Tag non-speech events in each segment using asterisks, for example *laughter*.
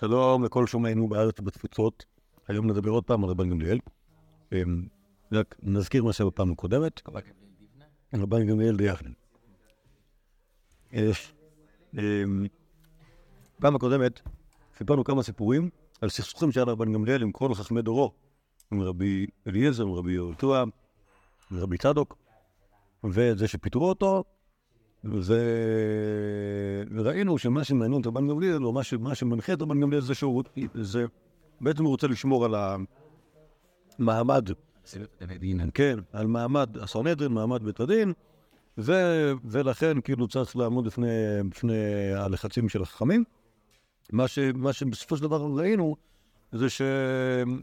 שלום לכל שומעינו בארץ ובתפוצות. היום נדבר עוד פעם על רבן גמליאל. אמ, רק נזכיר מה שהיה בפעם הקודמת. רבן גמליאל דיאפנה. אמ, פעם הקודמת סיפרנו כמה סיפורים על סכסוכים שהיה לרבן גמליאל עם כל חכמי דורו, עם רבי אליעזר, עם רבי יהושע, ורבי צדוק, וזה שפיטרו אותו. וראינו שמה שמעניין את רבן גמליאל, או מה, שמנחה את רבן גמליאל זה שהוא, זה, בעצם הוא רוצה לשמור על המעמד, כן, על מעמד הסנהדרין, מעמד בית הדין, ו... ולכן כאילו צריך לעמוד בפני, בפני הלחצים של החכמים. מה, ש... מה שבסופו של דבר ראינו, זה שרבן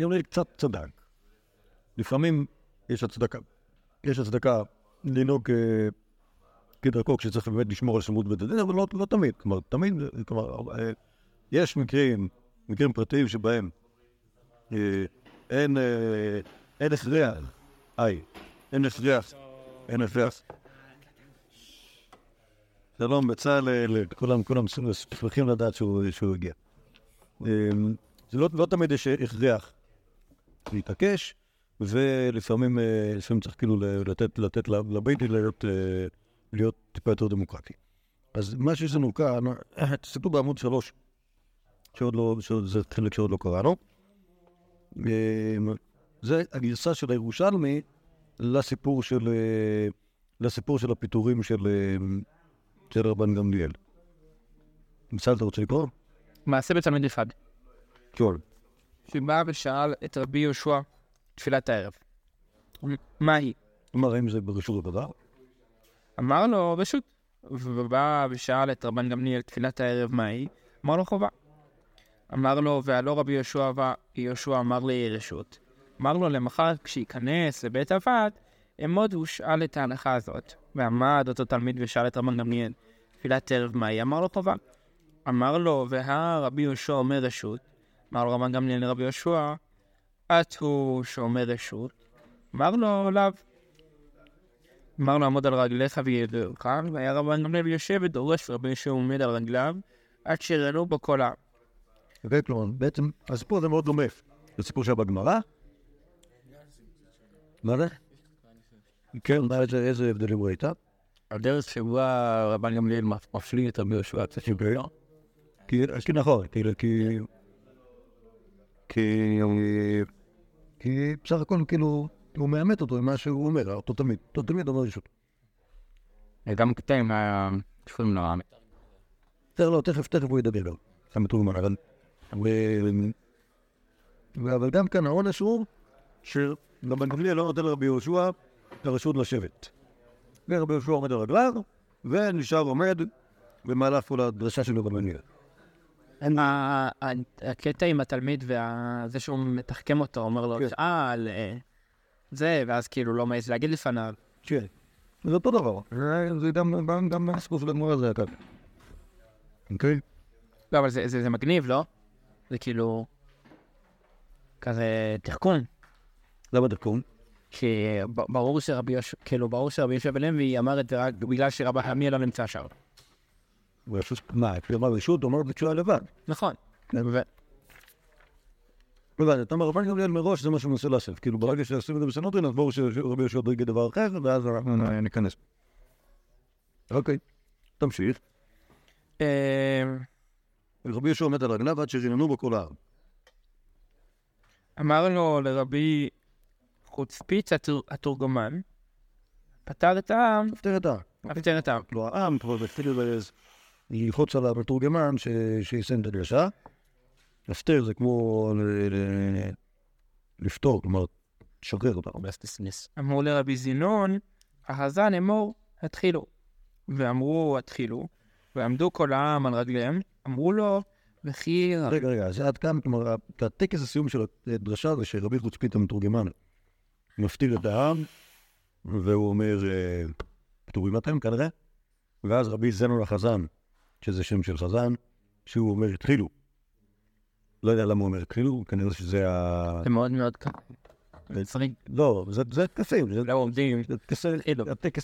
גמליאל קצת צדק. לפעמים יש הצדקה. יש הצדקה לנהוג אה, כדרכו כשצריך באמת לשמור על שלמות בית הדין, אבל לא, לא תמיד. כלומר, תמיד, כלומר, אה, יש מקרים, מקרים פרטיים שבהם אה, אין, אין הכרח, היי, אין הכרח, אין הכרח. שלום, בצלאל, כולם, כולם שמחים לדעת שהוא, הגיע. זה לא, לא תמיד יש הכרח להתעקש, ולפעמים אה, לפעמים צריך כאילו לתת, לתת לבית להיות, אה, להיות טיפה יותר דמוקרטי. אז מה שיש לנו כאן, תסתכלו בעמוד שלוש, שעוד לא, שזה חלק שעוד לא קראנו. אה, זה הגרסה של הירושלמי לסיפור של, לסיפור של הפיטורים של, של רבן גמליאל. בסדר, אתה רוצה לקרוא? מעשה בתלמיד אחד. כן. שבא ושאל את רבי יהושע תפילת הערב. מה היא? כלומר, האם זה ברשות הדבר? אמר לו, רשות. ובא ושאל את רבן גמליאל תפילת הערב מה היא? אמר לו חובה. אמר לו, והלא רבי יהושע יהושע אמר לי רשות. אמר לו, למחר כשייכנס לבית הוועד, אמוד ושאל את ההנחה הזאת. ועמד אותו תלמיד ושאל את רבן גמליאל, תפילת ערב מה היא? אמר לו חובה. אמר לו, והא רבי יהושע אומר רשות. אמר לו רבן גמליאל לרבי יהושע, את הוא שומר רשות, אמר לו לאו. אמר לו עמוד על רגליך וידעך, והיה רבן גמליאל יושב ודורש ורבי יושב עומד על רגליו, עד שראינו בו כל העם. וכלומר, בעצם הסיפור הזה מאוד דומה לסיפור שהיה בגמרא. מה זה? כן, מה זה, איזה הבדלים ראית? הדרך שבה רבן גמליאל מפליא את רבי יהושע קצת יותר. כי נכון, כי... כי... כי בסך הכל כאילו, הוא מאמת אותו עם מה שהוא אומר, אותו תמיד, אותו תמיד אומר רשות. גם קטעים קשורים לרעמת. לא, תכף, תכף הוא ידבר גם, המתורגמן, אבל... אבל גם כאן העונש הוא שרבן גמליאל לא נותן לרבי יהושע את הרשות לשבת. ורבי יהושע עומד על רגליו, ונשאר עומד במהלך כל הדרשה של רבן גמליאל. הקטע עם התלמיד וזה שהוא מתחכם אותו, אומר לו, שאל, אה, זה, ואז כאילו לא מעז להגיד לפניו. כן, זה אותו דבר, זה גם הסיפור של הגמור הזה, ככה. אוקיי? לא, אבל זה מגניב, לא? זה כאילו... כזה תחכום. למה תחכום? כי ברור שרבי יושב, כאילו, ברור שרבי יושב בן לוי אמר את זה רק בגלל שרבי חמי לא נמצא שם. מה, כשהוא אמר רשות, אמר בתשובה לבד. נכון. הבנתי, אתה אומר, רבן גמליאל מראש זה מה שהוא מנסה לעשות. כאילו, ברגע שעושים את זה בסנודרין, אז ברור שרבי יהושע יגיד דבר אחר, ואז אנחנו ניכנס. אוקיי, תמשיך. רבי יהושע עומד על רגליו עד שריננו בו כל העם. אמר לו לרבי חוצפיץ התורגמן, פטר את העם. פטר את העם. פטר את העם. לא, העם כבר התחיל ללחוץ על המתורגמן שיישם את הדרשה. להפטר זה כמו לפתור, כלומר, לשחרר אותה. אמרו לרבי זינון, החזן אמור, התחילו. ואמרו, התחילו, ועמדו כל העם על רגליהם, אמרו לו, וכי... רגע, רגע, זה עד כאן, כלומר, הטקס הסיום של הדרשה זה שרבי חוצפית המתורגמן מפטיר את העם, והוא אומר, פטורים אתם כנראה, ואז רבי זנון החזן, שזה שם של חזן, שהוא אומר, התחילו. לא יודע למה הוא אומר התחילו, כנראה שזה ה... זה מאוד מאוד קל. לא, זה טקסים. לא עומדים.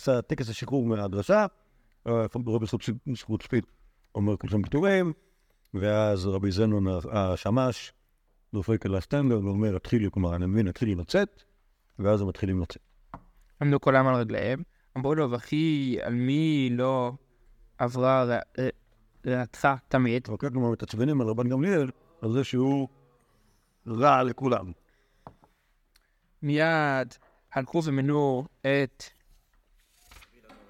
הטקס השחרור מהדרשה, רבי זכות שפית אומר כולכם פטורים, ואז רבי זנון השמש דופק על הסטנדר ואומר, התחילו, כלומר, אני מבין, התחילו לצאת, ואז הם מתחילים לצאת. עמדו כולם על רגליהם, אמרו לו, וכי על מי לא עברה רעתך תמיד? אוקיי, כלומר, מתעצבנים על רבן גמליאל, על זה שהוא רע לכולם. מיד הלכו ומינו את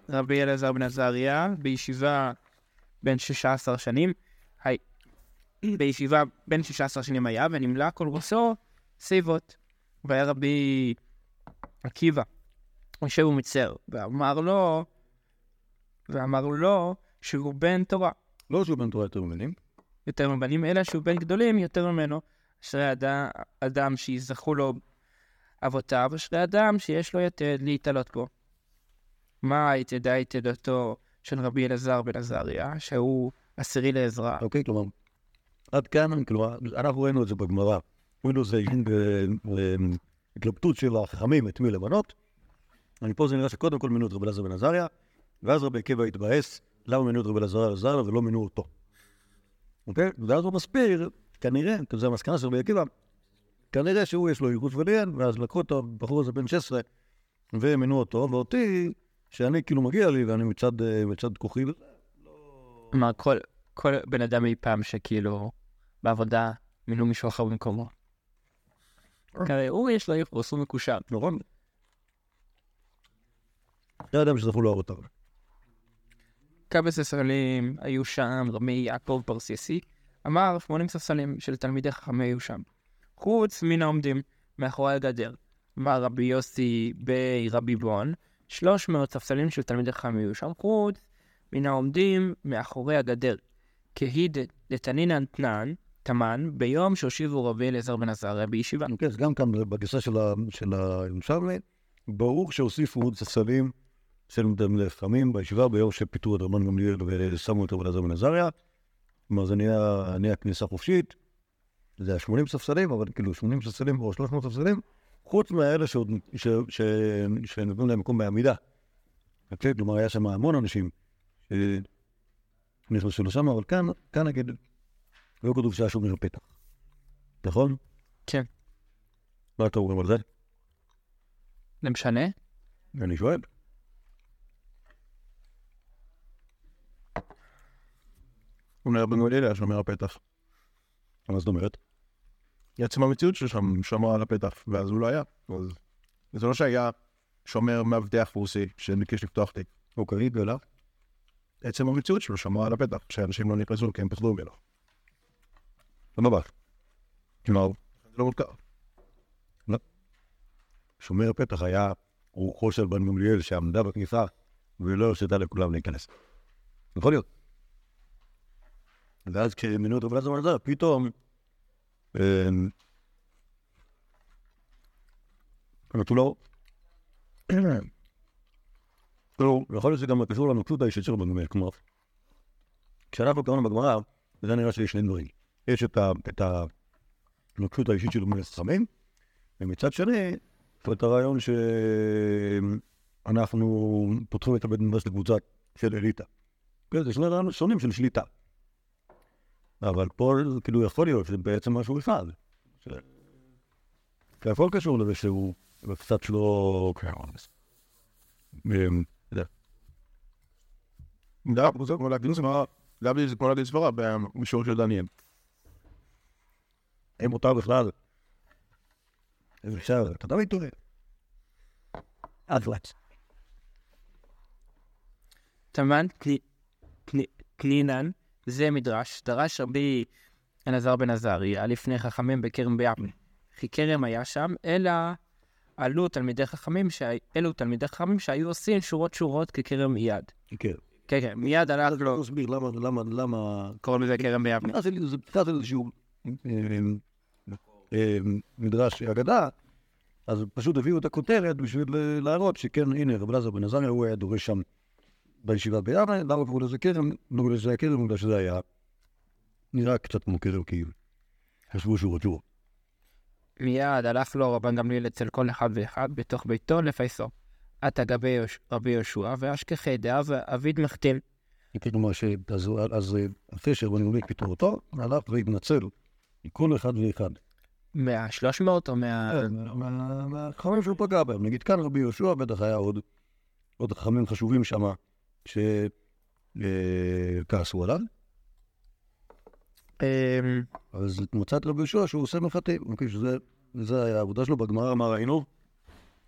רבי אלעזר בן עזריה בישיבה בן 16 שנים. בישיבה בן 16 שנים היה, ונמלא כל ראשו סיבות. והיה רבי עקיבא, יושב ומצר, ואמר לו, ואמר לו שהוא בן תורה. לא שהוא בן תורה יותר ממנים, יותר מבנים, אלא שהוא בן גדולים יותר ממנו. אשרי אדם, אדם שיזכו לו אבותיו, אשרי אדם שיש לו יתד להתעלות בו. מה יתדה יתדתו של רבי אלעזר בן עזריה, שהוא עשירי לעזרה? אוקיי, כלומר, עד כאן, כלומר, אנחנו ראינו את זה בגמרא. ראינו זה התלבטות של החכמים את מי למנות. אני פה זה נראה שקודם כל מינו את רבי אלעזר בן עזריה, ואז רבי עקיבא התבאס למה מינו את רבי אלעזר עזריה ולא מינו אותו. אוקיי? ואז הוא מסביר, כנראה, זו המסקנה של רבי עקיבא, כנראה שהוא יש לו ייחוס וליאן, ואז לקחו את הבחור הזה בן 16 ומינו אותו, ואותי, שאני כאילו מגיע לי ואני מצד, אה, מצד כוחי וזה, כלומר, כל, כל בן אדם אי פעם שכאילו בעבודה מינו מישהו אחר במקומו. הרי הוא יש לו ייחוס, הוא מקושר. נכון? זה אדם שזכו לו אבותיו. כמה ספסלים היו שם, רמי יעקב פרסיסי, אמר 80 ספסלים של תלמידי חכמי היו שם. חוץ מן העומדים מאחורי הגדר. אמר רבי יוסי בי רבי בון, 300 ספסלים של תלמידי חכמים היו שם, חוץ מן העומדים מאחורי הגדר. כהיד לתנינן תנן, תמן, ביום שהושיבו רבי אליעזר בן עזריה בישיבה. כן, גם כאן בגרסה של הירושלמי, ברור שהוסיפו עוד ספסלים של לפעמים בישיבה ביום שפיטרו את רבן גמליאל ושמו את רבי אלעזר בן עזריה. כלומר, זה נהיה נהיה כניסה חופשית. זה היה 80 ספסלים, אבל כאילו 80 ספסלים או 300 ספסלים, חוץ מהאלה שעוד- ש- ש- שנתנו להם מקום בעמידה. אוקיי? כלומר, היה שם המון אנשים שנכנסו לשם, אבל כאן, כאן נגיד, לא כתוב שהיה שומר פתח. נכון? כן. מה אתם אומרים על זה? זה משנה? אני שואל. אומר בן גמליאל היה שומר הפתח. מה זאת אומרת? עצם המציאות שלו שם שמר על הפתח, ואז הוא לא היה. אז זה לא שהיה שומר מאבטח רוסי שביקש לפתוח תיק. אוקיי, התגלה. עצם המציאות שלו שמרה על הפתח, שאנשים לא נכנסו כי הם פחדו ממנו. סבבה. כלומר, זה לא מותקר. שומר פתח היה רוחו של בן גמליאל שעמדה בכניסה ולא הרשתה לכולם להיכנס. יכול להיות. ואז כשמינו רבי אלעזר בן עזריה, פתאום... אמ, נתנו לו... לא, יכול להיות שגם קשור לנוקשות האישית של בן גמליאל, כלומר, כשאנחנו קראנו בגמרא, זה נראה שיש שני דברים. יש את הנוקשות האישית של בני חכמים, ומצד שני, את הרעיון שאנחנו פותחים את הבית מדרש לקבוצה של אליטה. כן, זה שני רעיונות שונים של שליטה. אבל פה זה כאילו יכול להיות שזה בעצם משהו אחד. ש- כי הכל קשור לזה שהוא קצת. אמ, לא, זה כמו להגיד סברה, להבדיל זה כמו להגיד סברה במישור של דניאל. אם מותר בכלל. אז אפשר, אתה תמיד טועה. תמן קני- קנינן, זה מדרש, דרש רבי אלעזר בן עזריה לפני חכמים בכרם ביבנה. כי כרם היה שם, אלא עלו תלמידי חכמים, שה- אלו תלמידי חכמים שהיו עושים שורות שורות ככרם מיד. כן. כן, כן, מיד הלך לו, תסביר למה, למה, למה... קוראים לזה כרם ביבנה. זה קצת איזשהו אה, אה, מדרש אגדה, אז פשוט הביאו את הכותרת בשביל אה, להראות שכן, הנה, רב אלעזר בן עזריה, הוא היה דורש שם בישיבה ביבנה, למה קראו לזה כרם? שזה היה כרם, בגלל שזה היה נראה קצת כמו כרם כאילו. חשבו שהוא רצו. מיד הלך לו רבן גמליאל אצל כל אחד ואחד בתוך ביתו לפייסו. עתה גבי רבי יהושע ואשכחי דעה ואביד מחתיל. כלומר, אז- אחרי שרבן גמליאל פיטר אותו, הלך והתנצל מכל אחד ואחד. מהשלוש מאות או מה... כן, מה- מהחכמים שהוא פגע בהם. נגיד כאן רבי יהושע, בטח היה עוד, עוד חכמים חשובים שם, שכעסו עליו. אמ, אז מצאת רבי יהושע שהוא עושה. אוקיי, שזה זה היה העבודה שלו בגמרא, מה ראינו?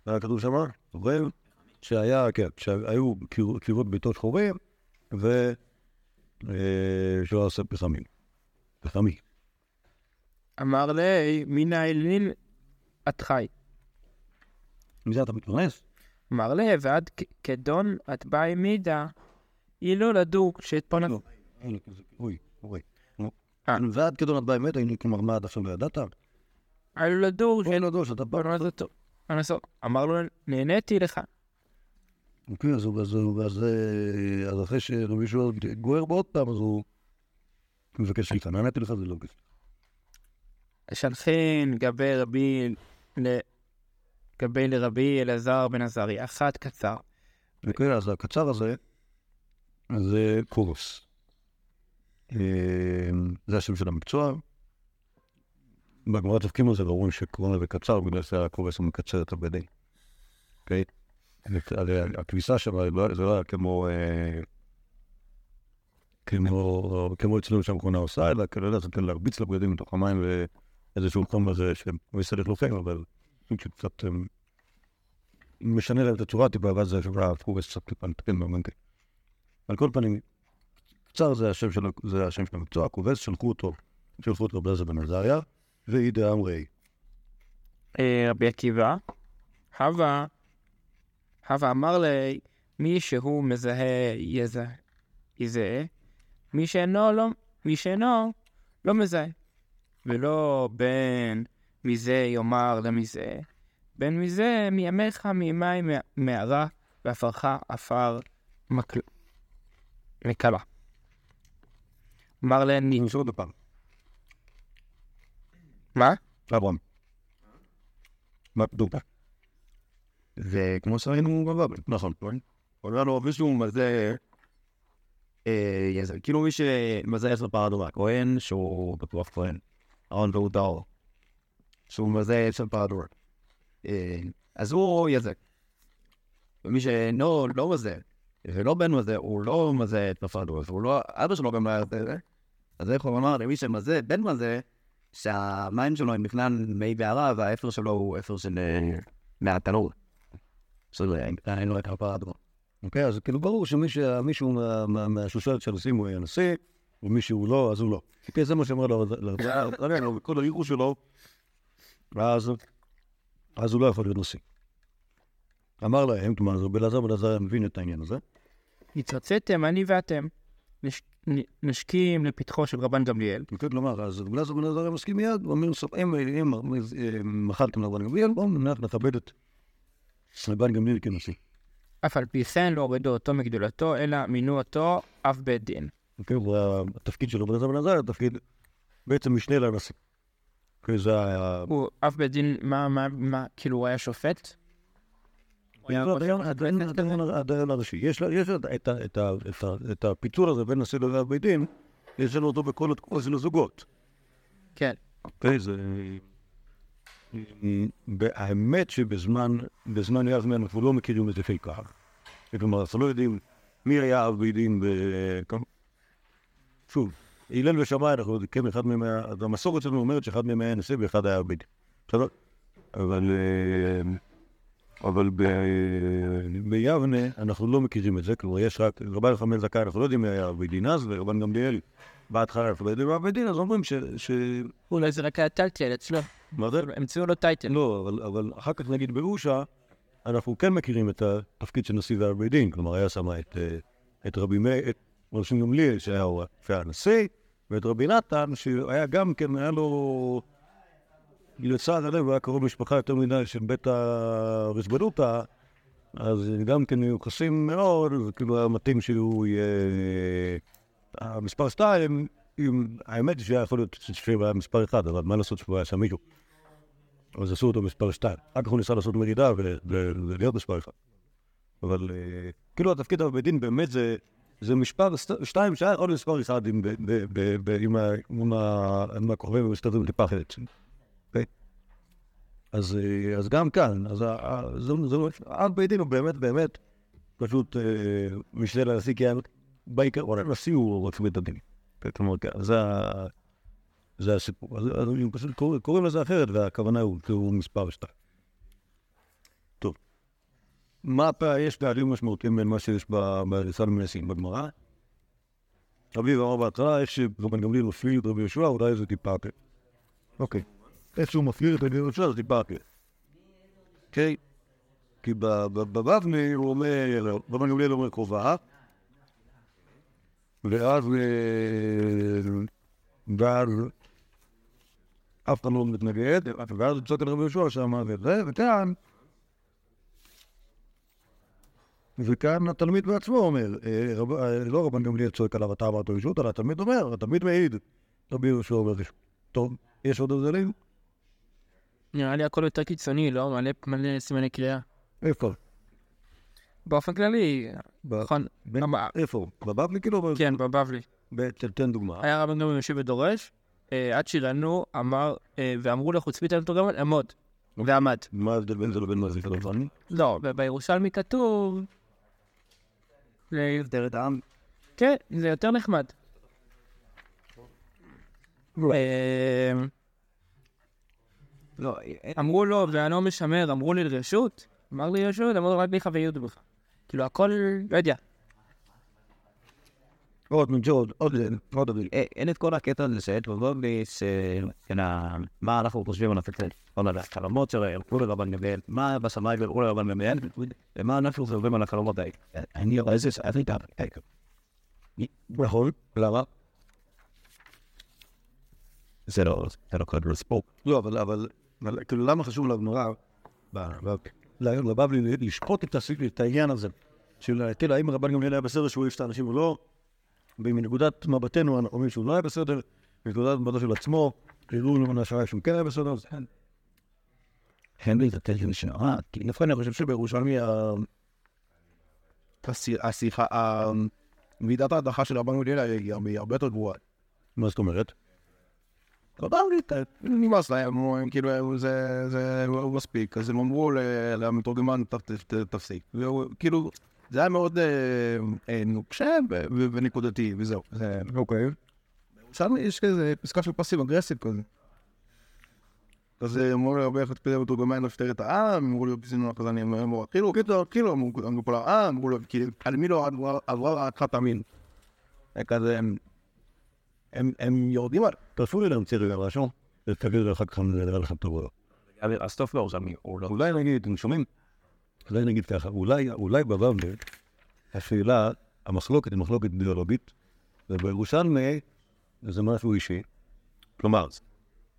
היה כתוב שם, זוכר? שהיה, כן, שהיו קיר- קירות ביתו שחורים, ו... אה, עושה פחמים. פחמי. אמר לי, מן האלין את חי. מזה אתה מתפרנס? אמר לי, ועד כ- כדון את באי מידה, אילו. לא. לי כזה, אוי, אוי. אה. ועד כדון את באמת, היינו, כלומר, מה עד עכשיו לא ידעת? אילו לדוג אין לו דוש, אתה בא... אמר לו, נהניתי לך. אוקיי, אז אה, אחרי שרבי יהושע גוער בו עוד פעם, אז הוא מבקש סליחה. נעניתי לך, זה לא כסף. שלחין גבי רבי ל... גבי לרבי אלעזר בן עזריה, אחת קצר. אוקיי, אז הקצר הזה, זה קורוס. אה, זה השם של המקצוע. בגמרא דופקים על זה ואומרים שקוראים לזה קצר, בגלל שהקורס הוא מקצר את. אוקיי? הכביסה שם לא- זה לא היה כמו... אה, כמו, כמו אצלנו שהמכונה עושה, אלא זה כן להרביץ לבגדים מתוך המים ואיזשהו חומר הזה שמסלק לוחם, אבל קצת אה, משנה להם את הצורה טיפה, ואז זה הקורס קצת טיפה נתקן כן. על כל פנים, קצר זה השם של, זה השם של המקצוע, הכובס, שלחו אותו, שלחו אותו בלעזר בן עזריה, ואידה אמרי. אה, רבי עקיבא, הווה, הווה אמר לי, מי שהוא מזהה יזהה, יזהה, מי שאינו לא, מי שאינו לא מזהה. ולא בין מזה יאמר למזה, בין מזה מימיך מימי מע- מערה ועפרך עפר מקל... מקלה. אמר להם, אני עושה עוד פעם. מה? אברהם. מה דובה? וכמו שראינו בבבל. נכון. אומר לו מישהו מזה, אה, כאילו מי שמזה יש לו כהן שהוא בטוח כהן, אהרון והוא דאור, שהוא מזה פרדורה. אה, אז הוא יזק. ומי שאינו לא מזה, ולא בן מזה, הוא לא מזה את הפרדורה, והוא לא, אבא שלו גם לא היה זה, אז איך הוא אמר למי שמזה, בן מזה, שהמים שלו הם בכלל מי בערה, והאפר שלו הוא אפר של אה, מהתנור. של אה, אין לו את הפרדורה. אוקיי, אז כאילו ברור שמישהו מהשושלת של הנשיא הוא יהיה נשיא, ומישהו לא, אז הוא לא. אוקיי, זה מה שאמר לו, וכל הייחוס שלו, ואז אז הוא לא יכול להיות נשיא. אמר להם, כלומר, רבי אלעזר בן עזריה מבין את העניין הזה. התרציתם אני ואתם, נש... נשקים לפתחו של רבן גמליאל, אוקיי, כלומר, אז רבי אלעזר בן עזריה מסכים מיד, הוא אומר, "סוף, אם מחלתם לרבן גמליאל, בואו נכבד את רבן גמליאל כנשיא. אף על פי כן לא הורידו אותו מגדולתו, אלא מינו אותו אף בית דין. אוקיי, והתפקיד של רבי אלעזר בן עזריה, תפקיד בעצם משנה לנשיא. אוקיי, זה היה... הוא אף בית דין, מה, מה, מה, כאילו הוא היה שופט? הדיין- הראשי. יש את הפיצול הזה בין נשיא לרב בית דין, יש לנו אותו בכל התקופה של הזוגות. כן. זה... האמת שבזמן בזמן יבנה אנחנו לא מכירים את זה כך. כלומר, אנחנו לא יודעים מי היה אב בית דין. שוב, הלל ושמאי, אנחנו כן, אחד מהם היה... אז המסורת שלנו אומרת שאחד מהם היה נשיא ואחד היה דין. בסדר? אבל... אה, אבל ב... ביבנה אנחנו לא מכירים את זה, כלומר יש רק, רבן חמאל זכאי, אנחנו לא יודעים מי היה בית דין אז, ורבן גמליאל בהתחלה אנחנו לא יודעים אב בית דין, אז אומרים ש... ש... אולי זה רק היה טלטל אצלו, מה זה? המציאו לו טייטל. לא, אבל, אבל אחר כך נגיד באושה, אנחנו כן מכירים את התפקיד של נשיא ואב בית דין, כלומר היה שם את, אה, את רבי מאיר, את רבי גמליאל שהיה שהיה נשיא, ואת רבי נתן שהיה גם כן, היה לו... לצד הלב, הוא היה קרוב משפחה יותר מדי של בית הרשבנותא, אז גם כן מיוחסים מאוד, אז כאילו היה מתאים שהוא יהיה המספר שתיים, עם- האמת היא שהיה יכול להיות שהוא היה מספר אחד, אבל מה לעשות שהוא היה שם מישהו. אז עשו אותו מספר שתיים. אחר כך הוא ניסה לעשות מרידה ולהיות מספר אחד. אבל אה, כאילו התפקיד בבית דין באמת זה זה מספר שתיים שהיה עוד מספר אחד עם, הכוכבים ומסתדרים טיפה אחרת. אז, גם כאן, אז בית דין הוא באמת באמת פשוט אה, משנה לנשיא, כי בעיקרון הנשיא הוא רק בית הדין. זה, הסיפור. אז, פשוט קורא, קוראים לזה אחרת, והכוונה הוא מספר שתיים. מה פער יש פערים משמעותיים בין מה שיש ב- בריסל מנסים בגמרא? רבי אמר בהתחלה, איך שרבן גמליאל מפליל את רבי יהושע, אולי זה טיפה אחר. אוקיי. איך שהוא מפליל את רבי יהושע זה טיפה אחר. אוקיי? כי בבבלי הוא אומר, רבן גמליאל אומר קרובה, אה, ואז אף אחד לא מתנגד, ואז הוא צועק על רבי יהושע זה, וכאן וכאן התלמיד בעצמו אומר, אה, רב, אה, לא רבן גמליאל צועק עליו, אתה אמרת רשות, אלא התלמיד אומר, התלמיד מעיד. רבי יהושע אומר רשות. טוב, יש עוד הבדלים? נראה לי הכל יותר קיצוני, לא? מלא מלא סימני קריאה. איפה? באופן כללי, ב- נכון. ב- למה- איפה? בבבלי כאילו? ב- כן, בבבלי. ב- תן דוגמה. היה רבן גמליאל יושב ודורש, אה, עד שירנו, אמר, אה, ואמרו לחוצפית המתורגמן, עמוד. ועמד. מה ההבדל בין זה לבין מה זה? לא, ובירושלמי כתוב... ל- יותר העם. כן, זה יותר נחמד. אה, לא, אין- אמרו לו, ואני לא משמר, אמרו לי לרשות, אמר לי רשות, אמרו לו רק ליך ויהודו בך. כאילו הכל, לא יודע. עוד, עוד הבדל. אה, אין את כל הקטע הזה שאת בבבלי, שכן, ה- מה אנחנו חושבים על הפצל, כל החלומות שלהם, הלכו לרבן גמליאל, מה בשמיים והלכו לרבן גמליאל, ומה אנחנו חושבים על החלומות האלה. אני רואה איזה שאת איתה. נכון, למה? זה לא, זה לא קוד ספורט. לא, אבל, כאילו, למה חשוב לגמרא, לבבלי, לשפוט את העניין הזה, של כאילו, האם רבן גמליאל היה בסדר שהוא העיף את האנשים או לא, ומנקודת מבטנו אנחנו אומרים שהוא לא היה בסדר, מנקודת מבטו של עצמו, כאילו למען השעה שהוא כן היה בסדר, אז כן. אין לי את הטלפון שנורא, כי דווקא אני חושב שבירושלמי השיחה, מידת ההדחה של רבן גמליאל היא הרבה- יותר גבוהה. מה זאת אומרת? נמאס להם, הם כאילו, זה זה- הוא מספיק, אז הם אמרו למתורגמן, "ת- ת- ת- תפסיק. כאילו, זה היה מאוד אה, אה, נוקשה ונקודתי, וזהו. זה- אוקיי. שם יש כזה פסקה של פסיב אגרסיב כזה. אז לי הרבה איך תפקידי מתורגמן לפטר את העם, אמרו לי בסינון החזני, אמרו, כאילו, כאילו, כאילו, אמרו פה לעם, אמרו לו, כאילו, על מי לא עברה- הערכת המין. זה כזה, הם- הם- הם יורדים על... תרשו לי להמציא רגע משהו, ותגידו לי אחר כך נראה לכם טוב או לא. אז טוב לא, לא. אולי נגיד, אתם שומעים? אולי נגיד ככה, אולי, אולי בבבלי, השאלה, המחלוקת היא מחלוקת אידיאולוגית, ובירושלמי זה משהו אישי. כלומר,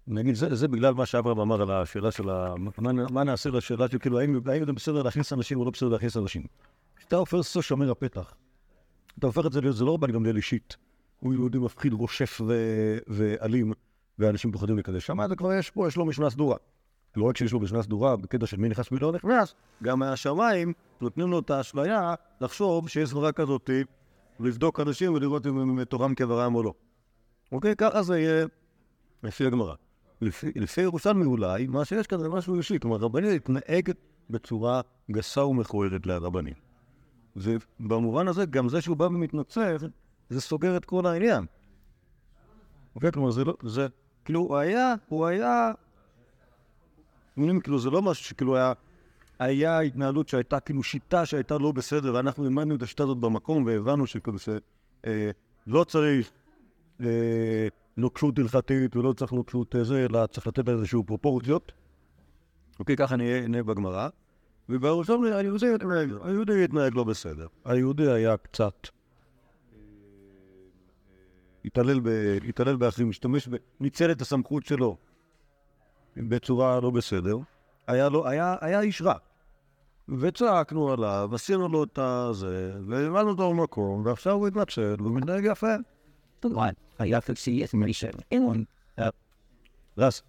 נגיד, זה, זה בגלל מה שאברהם אמר על השאלה של ה... מה, מה נעשה לשאלה של כאילו, האם, האם זה בסדר להכניס אנשים או לא בסדר להכניס אנשים. כשאתה הופך לעשות שומר הפתח, אתה הופך את זה להיות, זה לא רבן גמליאל אישית. הוא יהודי מפחיד, רושף. ואלים, ואנשים פוחדים לקדש. שם זה כבר יש פה, יש לו משנה סדורה. לא רק שיש לו משנה סדורה בקטע של מי נכנס ומי לא נכנס, גם מהשמיים נותנים לו את האשליה לחשוב שיש סדרה כזאת לבדוק אנשים ולראות אם הם תורם כברם או לא. אוקיי? ככה זה יהיה לפי הגמרא. לפי, לפי ירושלמי אולי, מה שיש כאן זה משהו אישי. כלומר, רבנית מתנהגת בצורה גסה ומכוערת לרבנים. ובמובן הזה, גם זה שהוא בא ומתנצל, זה סוגר את כל העניין. אוקיי? כלומר, זה לא, זה, כאילו, הוא היה, הוא היה אומרים, כאילו, זה לא משהו שכאילו היה... היה התנהלות שהייתה כאילו שיטה שהייתה לא בסדר, ואנחנו לימדנו את השיטה הזאת במקום, והבנו שכאילו. אה, לא צריך אה, נוקשות הלכתית ולא צריך נוקשות אה, זה, אלא צריך לתת לה איזשהו פרופורציות. אוקיי, ככה נהיה, בגמרא. ובראשון היהודי התנהג, לא בסדר. היהודי היה קצת... התעלל באחרים, השתמש, ב- ניצל את הסמכות שלו בצורה לא בסדר, היה, לו, היה, היה איש רע. וצעקנו עליו, עשינו לו את הזה, והבנו אותו במקום, ועכשיו הוא התנצל, והוא מתנהג יפה. רס,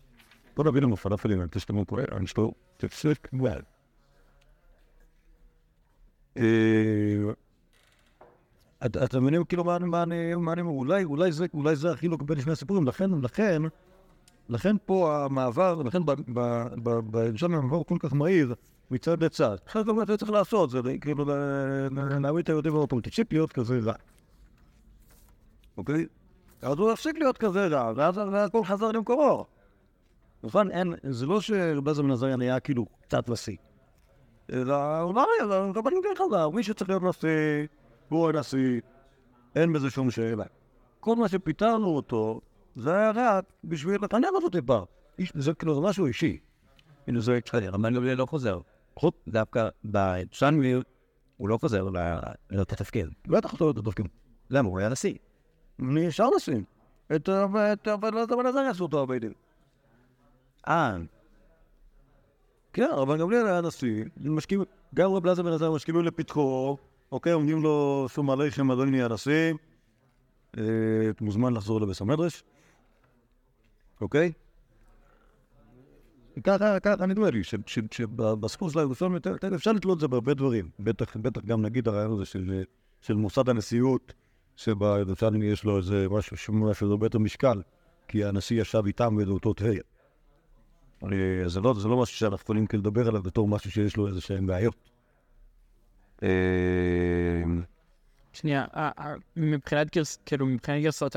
בוא נביא לנו פלאפלים, רוצה פה, אני שתו, תפסיק, וואל. את- אתם מבינים כאילו מה אני- אולי זה החילוק בין שני הסיפורים, לכן, לכן, פה המעבר, לכן בירושלים המעבר הוא כל כך מהיר מצד לצד. עכשיו גם אתה צריך לעשות, זה כאילו ל- ל- להעמיד את היהודים במקום, תפסיק כזה רע. אוקיי? אז הוא הפסיק להיות כזה רע, ואז הכל חזר למקורו. נכון? אין, זה לא שרבי בן עזריה נהיה כאילו קצת נשיא. אלא אולי, הרבנים כן חזר, מי שצריך להיות נשיא, הוא הנשיא, אין בזה שום שאלה. כל מה שפיטרנו אותו, זה היה רק בשביל לחנך אותו טיפה. איש- זה כאילו, משהו אישי. הנה זה... רבן גמליאל לא חוזר. חוץ דווקא בירושלמי הוא לא חוזר ל- לאותו התפקיד. בטח אתה לא תפקיד. למה? הוא היה נשיא. נשאר לשים. את את את הבן עזריה עשו אותו הבית דין. אה, כן, רבן גמליאל היה נשיא, משקיעים, גם רב אלעזר בן עזריה משקיעים לפתחו, אוקיי, עומדים לו שום עליכם, אדוני נהיה נשיא, אה, מוזמן לחזור לבית המדרש, אוקיי? ככה, ככה נדמה לי, ש- ש- שבסיפור של הירושלמי יותר- יותר אפשר לתלות את זה בהרבה דברים, בטח, בטח גם נגיד הרעיון הזה של, של מוסד הנשיאות, שבירושלמי יש לו איזה משהו שמשהו הרבה יותר משקל, כי הנשיא ישב איתם באותו טבריה. אני- זה לא, זה לא משהו שאנחנו יכולים כאילו לדבר עליו בתור משהו שיש לו איזה שהן בעיות. אה, שנייה, מבחינת גרס... כאילו, מבחינת גרסאות,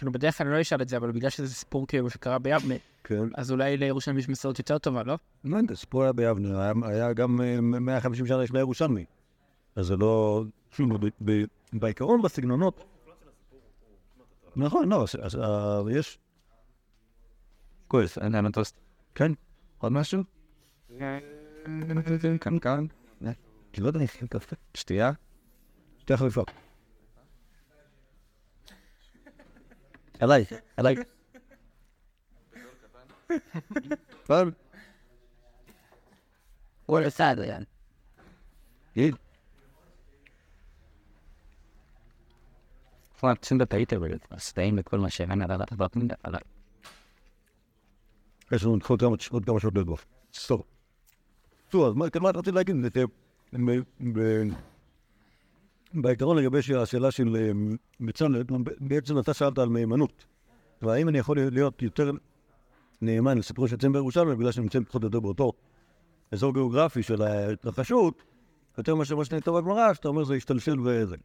כאילו, בדרך כלל אני לא אשאל את זה, אבל בגלל שזה סיפור כאילו שקרה ביבנה, כן. אז אולי לירושלים יש מסורת יותר טובה, לא? לא יודע, סיפור היה ביבנה, היה- היה גם אה, 150 שנה לפני ירושלמי. אז זה לא... שוב, ב- ב- בעיקרון בסגנונות... נכון, לא, אז- אז אה, יש... כועס, אין להם מטוס. כן. עוד משהו? כאן כאן. לא יודע, נכין קפה. שתייה? שתי חריפה. עליי, עליי. פעם. הוא עשה את זה. גיד. כבר צריכים בפייטר ולסטאים וכל מה שאין עליו עליו עליו. יש לנו עוד כמה עוד כמה שעות לדוח. סטופ. טוב, אז מה מה רציתי להגיד? זה ש- ב- ב- בעיקרון לגבי השאלה של אה, בצלאל, בעצם אתה שאלת על מהימנות. והאם אני יכול להיות יותר נאמן לסיפור שיוצאים בירושלים בגלל שהם נמצאים פחות או יותר באותו אזור גיאוגרפי של ההתרחשות, יותר מאשר מה שנכתב בגמרא, שאתה אומר זה השתלשל וזה.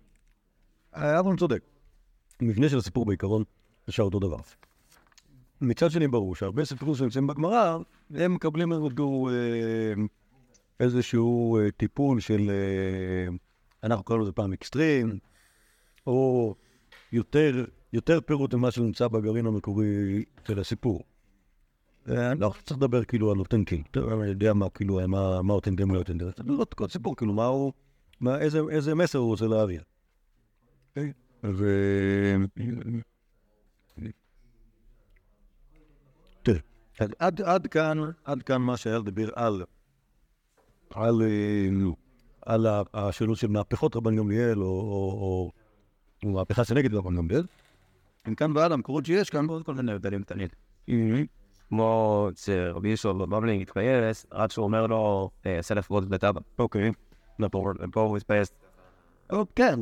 אברהם צודק. המבנה של הסיפור בעיקרון נשאר אותו דבר. מצד שני ברור שהרבה סיפורים שנמצאים בגמרא, הם מקבלים איזשהו, אה, איזשהו אה, טיפול של, אה, אנחנו קראנו לזה פעם אקסטרים, או יותר, יותר פירוט ממה שנמצא בגרעין המקורי של הסיפור. אה, אני לא שצריך לדבר כאילו על אותנטי, אני יודע מה כאילו, מה, אותנטי ומה אותנטי, צריך לראות כל סיפור, כאילו מה הוא, איזה, מסר הוא רוצה להעביר. אוקיי? ו... תראה, עד, כאן, עד כאן מה שהיה לדבר על, על, אה, על השאלות של מהפכות רבן גמליאל, או, מהפכה שנגד רבן גמליאל. מכאן והלאה, המקורות שיש כאן, כל מיני הבדלים קטנים. כמו שרבי ישוע בבבלי התפייס, עד שהוא אומר לו, "אה, עשה לפחות בטבע. אוקיי, נכון. ופה הוא התפייס. או, כן,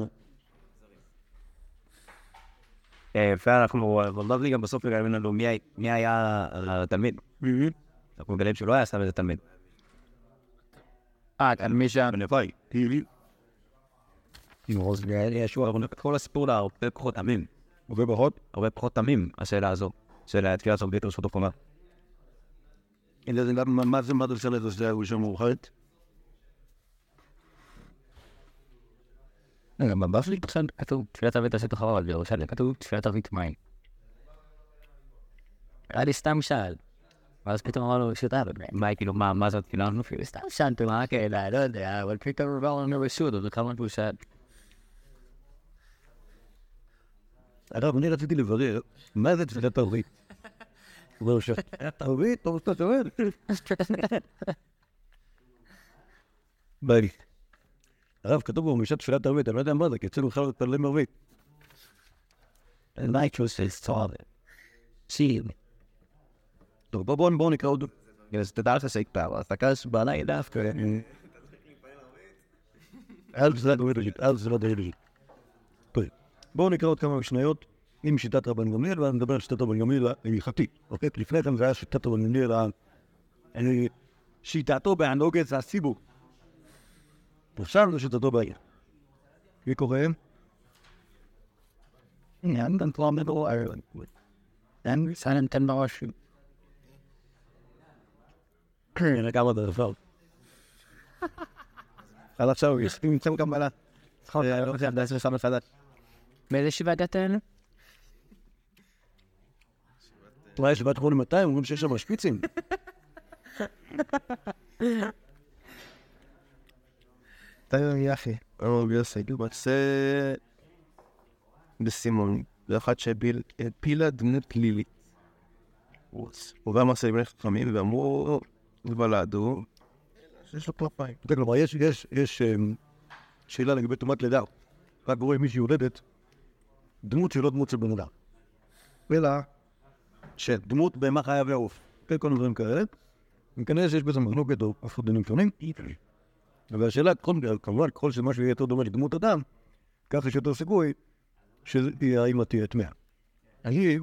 אה, ואנחנו, בבבלי גם בסוף מגלים לנו מי היה התלמיד. אנחנו מגלים שהוא לא היה סתם איזה תלמיד. אה, על מי כאילו, ישוע, אנחנו נקרא את כל הסיפור להרבה פחות תמים. הרבה פחות. הרבה פחות תמים, השאלה הזו. של תפילת סוגית רשות החומה. מה זה, מה זה משנה, זה היה מאוחרת? גם בבבלי כתוב תפילת ערבית אחריו, אבל בירושלים כתוב תפילת ערבית מים. היה לי סתם שאל. ואז פתאום אמר לו, שאתה, מה, כאילו, מה, מה זאת, כאילו, אנחנו אפילו סתם שאלתי מה כאלה, לא יודע, אבל פתאום הוא בא לנו רשות, אז כמה הוא שאל. אגב, אני רציתי לברר, מה זה תפילת ערבית? הוא אומר, תפילת ערבית? טוב שאתה שואל. בא לי. הרב, כתוב במשת תפילת ערבית, אני לא יודע מה זה, כי אצלנו בכלל לא מתפללים ערבית. נייטרוס איסטור. שיל. טוב, בואו בואו נקרא עוד. אז תדע לך שיקפר, אז תקש בלילה דווקא. בואו נקרא עוד כמה משניות עם שיטת רבן גמליאל, ואז נדבר על שיטת רבן גמליאל ההלכתית. אוקיי? לפני כן זה היה שיטת רבן גמליאל ה... אה, שיטתו בהנהוגת הציבור. עכשיו זה שיטתו בעיר. מי קורא? אני גם כבר מדבר על... אני סננטן בראש. הנה כמה דבר. עד עכשיו יש לי מצם קבלה. לא יודע, זה שם מחדש. באיזה ישיבה הגעת אלינו? אולי יש בת חולים 200, אומרים שיש שם שפיצים. תן לי אחי. אמרו ביוסי, למעשה בסימון, זה אחד שהפילה דמות פלילית. הוא גם עשה לבני חכמים ואמרו, ולדו, שיש לו כנפיים. כן, כלומר, יש, יש, יש אמ, שאלה לגבי טומאת לידה. רק רואה מישהי יולדת, דמות שהיא לא דמות של בן אדם. אלא שדמות בהמה חיה ועוף. כן, כל מיני דברים כאלה. וכנראה שיש בזה מחלוקת או אף דינים שונים. והשאלה, כל- כמובן, ככל שמשהו יהיה יותר דומה לדמות אדם, כך יש יותר סיכוי שהאימא תהיה טמאה. היא,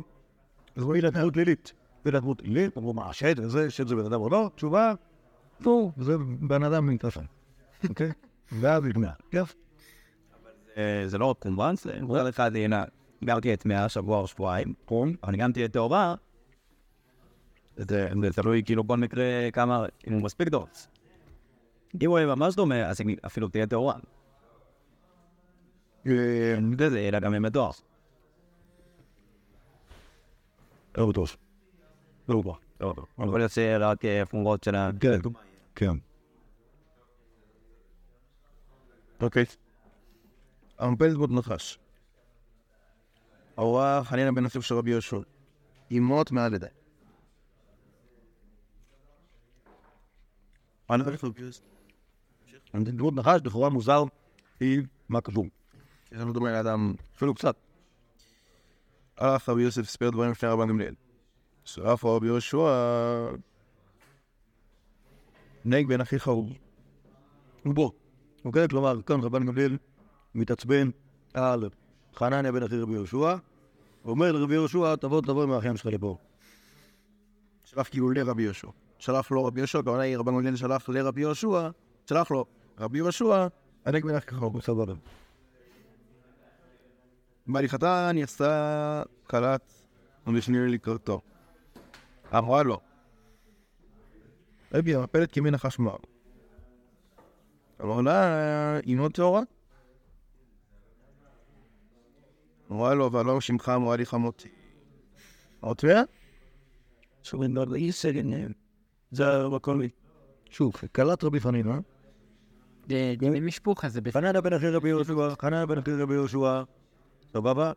זו היא דמות לילית. זה דמות לילית, אמרו מה, שד וזה, שד זה בן אדם או לא? תשובה, לא, זה בן אדם מתרפן. אוקיי? *laughs* ואז. כיף. אה, זה לא רק כמובן, זה מצד אחד, הנה, גרתי את מאה שבוע או שבועיים, אבל גם תהיה טהורה, זה זה תלוי כאילו כל מקרה כמה, אם הוא מספיק טוב. אם הוא יהיה ממש דומה, אז היא אפילו תהיה טהורה. אה, זה לה גם ימי תואר. לא בטוח. לא בטוח. יכול להיות שרק פונגות של ה... כן, כן. אוקיי. המפלת דמות נחש. ההוראה חנינה בן אחיו של רבי יהושע. אימות מעל ידי. דמות נחש, לכאורה מוזר, היא מה קשור. יש לנו דומה לאדם. אפילו קצת. הלך רבי יוסף הספר דברים לפני רבן גמליאל. שרף רבי יהושע נהג בן אחיך הוא. בוא. אוקיי? כלומר, כאן רבן גמליאל מתעצבן על חנניה בן אחי רבי יהושע, ואומר לרבי יהושע, תבוא תבוא עם האחים שלך לפה. שלח כאילו לרבי יהושע. שלח לו רבי יהושע, הכוונה היא רבן גמליאל שלח לרבי יהושע, שלח לו רבי יהושע, הנהג בן אחיך הוא. סבבה. בהליכתה יצא כלת המשניר לקראתו. אמרה לו, רבי המפלת כמין נחש מר. אמר לה, אינו טהורה? אמרה לו, אבל לא שמך אמרה לי חמותי. אמרת טמאה? זה המקום. שוב, כלת רבי חנינא, זה דיני משפוחה, זה בסדר. חנניה בן אחי רבי יהושע, חנניה בן אחי רבי יהושע, סבבה?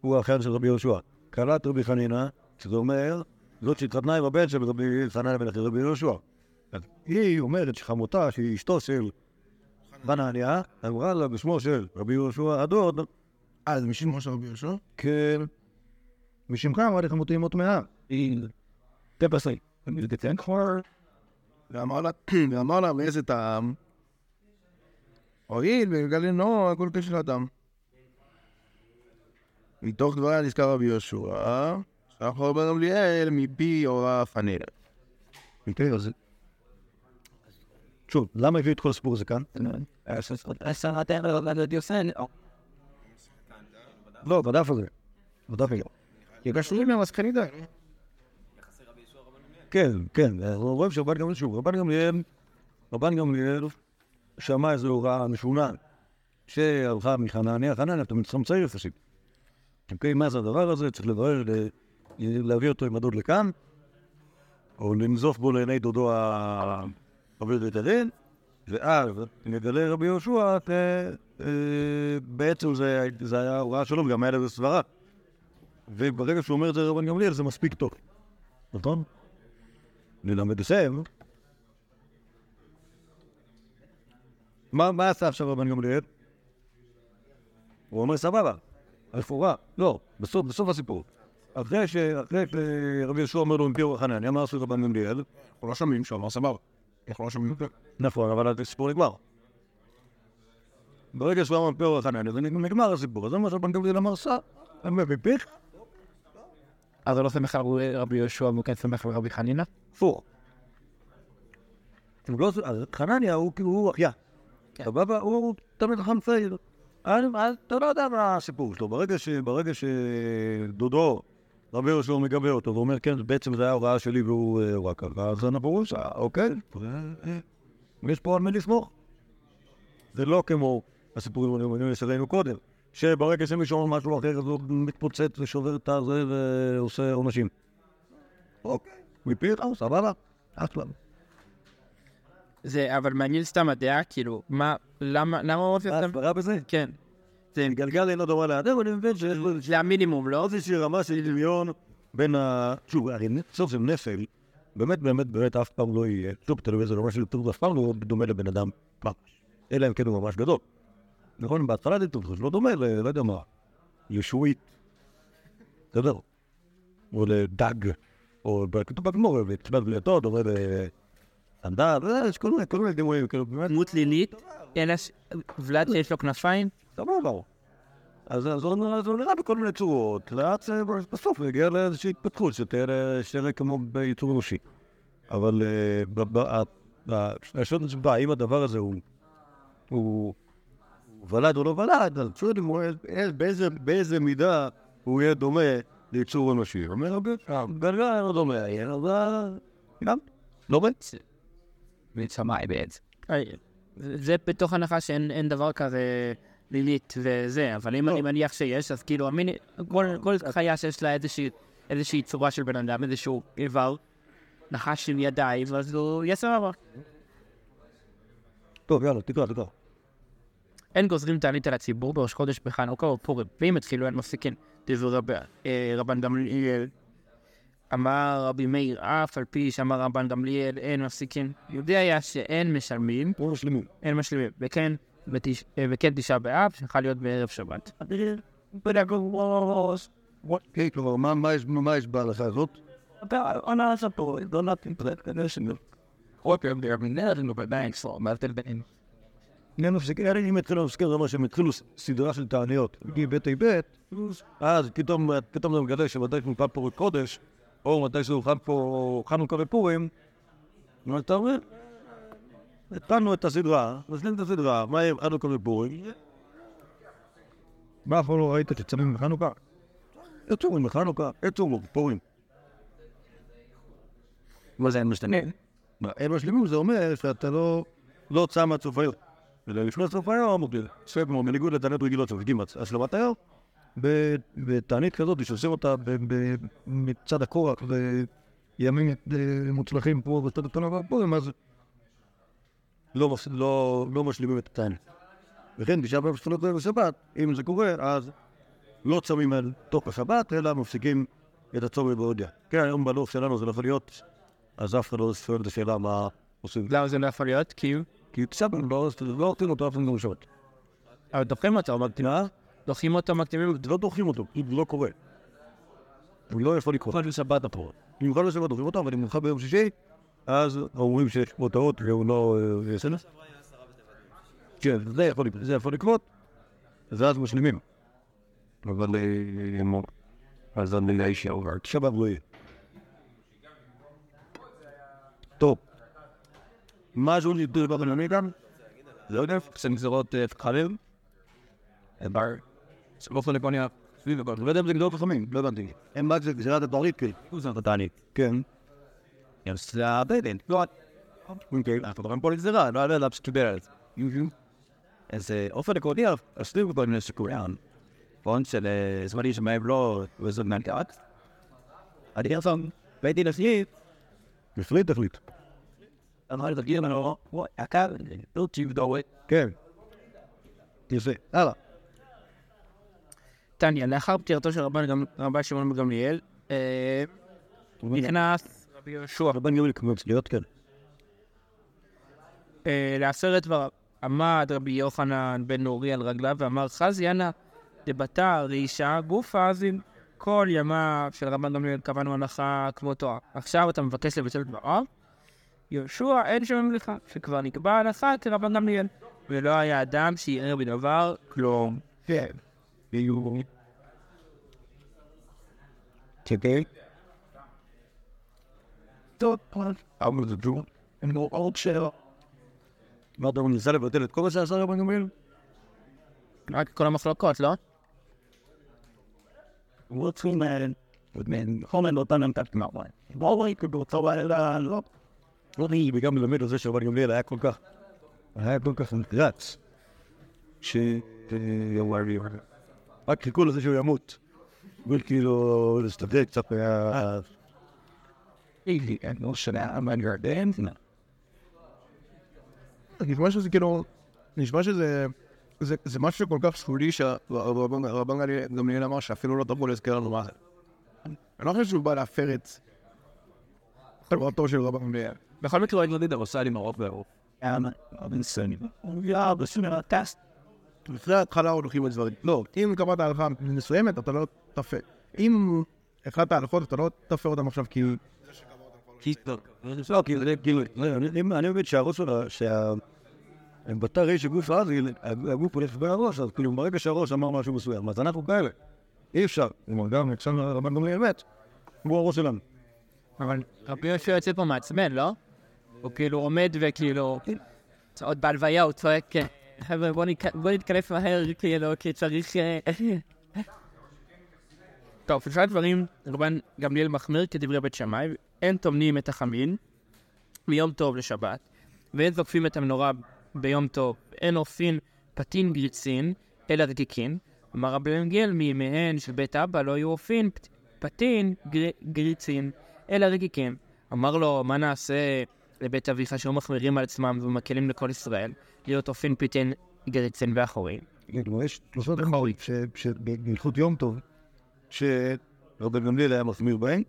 הוא האחיין של רבי יהושע. כלת רבי חנינא, שזה אומר, זאת שהתחתנה עם הבן של רבי בן אחי רבי יהושע. היא אומרת שחמותה, שהיא אשתו של חנניה, אמרה לה בשמו של רבי יהושע הדוד, אה, זה משום של רבי יהושע? כן, משמך אמרה לי חמותי אימו טמאה. היא טפסי. זה כבר... ואמר לה, *clears throat* ואמר לה, מאיזה טעם? הואיל וגלינו הכל כשל אדם. מתוך דבריה נזכר רבי יהושע, לו רבן גמליאל מפי הוראה פניה. אוקיי, אז... שוב, למה הביאו את כל הסיפור הזה כאן? לא, בדף הזה. בדף הזה. כי קשורים למסקני די. כן, כן, אנחנו רואים שרבן גמליאל, שוב, רבן גמליאל, רבן גמליאל שמע איזו הוראה משונה שהלכה מחנניה, חנניה, אתה מתחם צעיר יחסית. אוקיי, מה זה הדבר הזה? צריך לברר, להביא אותו עם הדוד לכאן, או לנזוף בו לעיני דודו ה- רבי בית הדין, ואז נגלה רבי יהושע, אה, בעצם זה היה הוראה שלו, וגם היה לזה סברה. וברגע שהוא אומר את זה לרבן גמליאל, זה מספיק טוב. נכון? נלמד לסיים. מה, מה עשה עכשיו רבן גמליאל? הוא אומר סבבה, רפואה. לא, בסוף, בסוף הסיפור. אחרי ש- אחרי שרבי יהושע אומר לו מפי חנניה, מה עשו רבן גמליאל? אנחנו לא שומעים שהוא אמר סבבה. אנחנו לא שומעים. נכון, אבל הסיפור נגמר. ברגע שהוא אמר פרח חנניה, זה נגמר הסיפור. אז זה מה שרבן גמליאל אמר, סע, אמר בפיך, אז הוא לא סומך על רבי יהושע והוא כן סומך על רבי חנינא? הפוך. הוא לא- אז חנניה הוא כאילו, הוא אחיה. סבבה? הוא תמיד חכם צעיר. אז אז אתה לא יודע מה הסיפור שלו. ברגע ש- ברגע שדודו, רבי יהושע מגבה אותו ואומר, כן, בעצם זו הייתה הוראה שלי והוא אה, הוראה ככה, אז אנחנו רואים אוקיי, אה, יש פה על מי לסמוך. זה לא כמו הסיפורים הנאמנים שראינו קודם, שברגע שמישהו אומר משהו אחר, אז הוא מתפוצץ ושובר את הזה ועושה עונשים. אוקיי, מפיך, סבבה, אחלה. זה, אבל מעניין סתם הדעה, כאילו, מה, למה, למה הוא מביא מה אותם? הסברה בזה? כן. זה גלגל אינו דומה לאדם, אני מבין שיש בו זה המינימום, לא? איזושהי רמה של דמיון בין ה... שוב, הרי בסוף זה נפל, באמת באמת באמת אף פעם לא יהיה, שוב, תלוי איזה רמה של טוב, אף פעם לא דומה לבן אדם ממש, אלא אם כן הוא ממש גדול. נכון, בהתחלה זה טוב, זה לא דומה ל... לא יודע מה, ישועית, בסדר? או לדג, או כתוב בגמור, וצבעת בליתות, דומה לסנדל, אה, יש כל מיני, דימויים, כאילו, באמת, דמות לילית, אלא ש- ולד שיש לו כנפיים, סבבה. אז הוא נראה- אז הוא נראה בכל מיני צורות, לאט אה, בסוף הוא יגיע לאיזושהי התפתחות שתהיה שתהיה כמו ביצור אנושי. אבל אה, השאלה שבה, האם הדבר הזה הוא ולד או לא ולד, אז שואלים אה, באיזה- מידה הוא יהיה דומה ליצור אנושי. הוא אומר, אוקיי, גלגל לא דומה, אה, גם, לא מת. מצמאי בעצם. אה, זה בתוך הנחה שאין אין דבר כזה לילית וזה, אבל אם אני מניח שיש, אז כאילו, כל, כל חיה שיש לה איזושהי, צורה של בן אדם, איזשהו איבר, נחש עם ידיים, אז הוא יהיה סבבה. טוב, יאללה, תקרא, תקרא. אין גוזרים תענית על הציבור בראש חודש בחנוכה או פורים, ואם התחילו אין מפסיקים. דברי אה, רבן גמליאל. אמר רבי מאיר, אף על פי שאמר רבן גמליאל, אין מפסיקים. יודע היה שאין משלמים. אין משלימים. וכן. אה, וכן תשעה באב, שיכול להיות בערב שבת. כן, כלומר, מה- מה יש- מה בהלכה הזאת? מפסיק, הרי אם התחילו להפסיק, זה אומר שהם התחילו סדרה של תעניות מבית ב', אז פתאום פתאום אתה מגלה שמתי שנפל פה קודש, או מתי שהוא חנוכה ופורים, אז אתה אומר, התחלנו את הסדרה, נסלים את הסדרה, מה עם חנוכה ופורים? מה פעם לא ראית בחנוכה? יצאו בחנוכה, יצאו בפורים. מה זה אין משתנה? אין משלימים זה אומר שאתה לא, לא צם עד סוף היום. אלא לפני סוף היום, ספר, בניגוד לתעניות רגילות שמפגיעים השלמת היום, בתענית כזאת שעושים אותה מצד הכורח וימים אה, מוצלחים פה בצד התנא והפורים, אז לא, לא, לא משלימים את התענית. וכן, תשעה באב שתלות בערב שבת, אם זה קורה, אז לא צמים על תוך השבת, אלא מפסיקים את הצום מבעודיה. כן, היום בלוח שלנו זה לא יכול להיות אז אף אחד לא שואל את השאלה מה עושים. למה זה לא יכול להיות? כי כי בסדר, לא לא עושים אותו אף לא שואל. אבל דוחים אותו, מקדימים. דוחים אותו, מקדימים. לא דוחים אותו, פשוט לא קורה. הוא לא יכול לקרות. חודש שבת הפורים. במיוחד בשבת דוחים אותו, אבל אם נמחק ביום שישי, אז אומרים שיש פה טעות והוא לא אה. כן, זה יכול לקרות, זה ואז משלימים. אבל... אה, אז אני לאיש יעובר. שבת לא יהיה. טוב. משהו נדבר בבינוני גם? לא יודע. עושים גזירות חכמים. בר. באופן עקרוני, סביב הכל. לא יודע אם זה גדול חכמים, לא הבנתי. מה זה גזירת הברית, כן. זה. כן. על גזירה, לא יודע פשוט דיבר על זה. אז אה, אופן עקרוני, הסביב כל מיני שקוריאן. פון של אה, זמנים שמהם לא וזה מנקעת. אני עכשיו, בית דין עשיית, מפריד תחליט. אמר לי, תגיד לנו, וואי, יקר, לא תבדוק. כן. יפה. הלאה. טניה, לאחר פטירתו של רבן שמעון גמליאל, אה, נכנס רבי יהושע רבן כמו צליות, כן. אה, לעשרת דבריו. עמד רבי יוחנן בן נורי על רגליו ואמר חזיאנה דבתר רישא גופה אזין. כל ימיו של רבן גמליאל קבענו הנחה כמותו. עכשיו אתה מבקש לבטל דבריו? יהושע אין שם ממלכה, שכבר נקבע הלכה כרבן גמליאל. ולא היה אדם שיראה בדבר כלום. כן. יהיו... כדי... טוב, אבל זה ג'ו. הם לא עוד שאלה. מה אתה אומר, ניסה לבטל את כל מה שעשה רבן גמליאל? רק כל המחלוקות, לא? רוצים מן חומר לא תנם תת כמובן. לא ראיתי באותו לילה, לא. לא נהי, וגם ללמד על זה שרבן גמליאל היה כל כך, היה כל כך נחרץ, ש... רק חיכו לזה שהוא ימות. וכאילו, להסתדר קצת היה... אילי, אני לא שנה, מה גרדן? נשמע שזה כאילו... נשמע שזה... זה, זה משהו כל כך שולי שהרבן גמליאל אמר שאפילו לא תבוא להזכיר לנו מה זה. אני לא חושב שהוא בא להפר את חברתו של רבן גמליאל. בכל מקרה, לא יודע, עושה לי בסדר, טסט. לפני ההתחלה הולכים לדברים. לא, אם קבעת הלכה מסוימת, אתה לא תפר. אם החלטת הלכות, אתה לא תפר אותם עכשיו כי... לא, כאילו, אני מבין שהראש שלה, שה... בתא ריש הגוף אז, הגוף הולך בין הראש, אז כאילו ברגע שהראש אמר משהו מסוים, אז אנחנו כאלה. אי אפשר. כלומר, גם עכשיו רבן גמליאל מת, הוא הראש שלנו. אבל רבי יהושע יוצא פה מעצבן, לא? הוא כאילו עומד וכאילו... עוד בהלוויה הוא צועק, חבר'ה, בוא ניק- בוא נתקלף מהר, כאילו, כי צריך... אה, טוב, שלושה דברים, רבן גמליאל מחמיר כדברי בית שמאי, אין טומנים את החמין מיום טוב לשבת, ואין זוקפים את המנורה ביום טוב, אין עורפין פתין גריצין, אלא רקיקין. אמר רבי גמליאל, מימיהן של בית אבא לא היו עורפין פת- פתין גר- גריצין, אלא רקיקין. אמר לו, מה נעשה לבית אביך שהיו מחמירים על עצמם ומקלים לכל ישראל, להיות עורפין פתין גריצין ואחורים. כאילו, יש שלושה דברים שבהלכות יום טוב, שרבן גמליאל היה מחמיר בהם,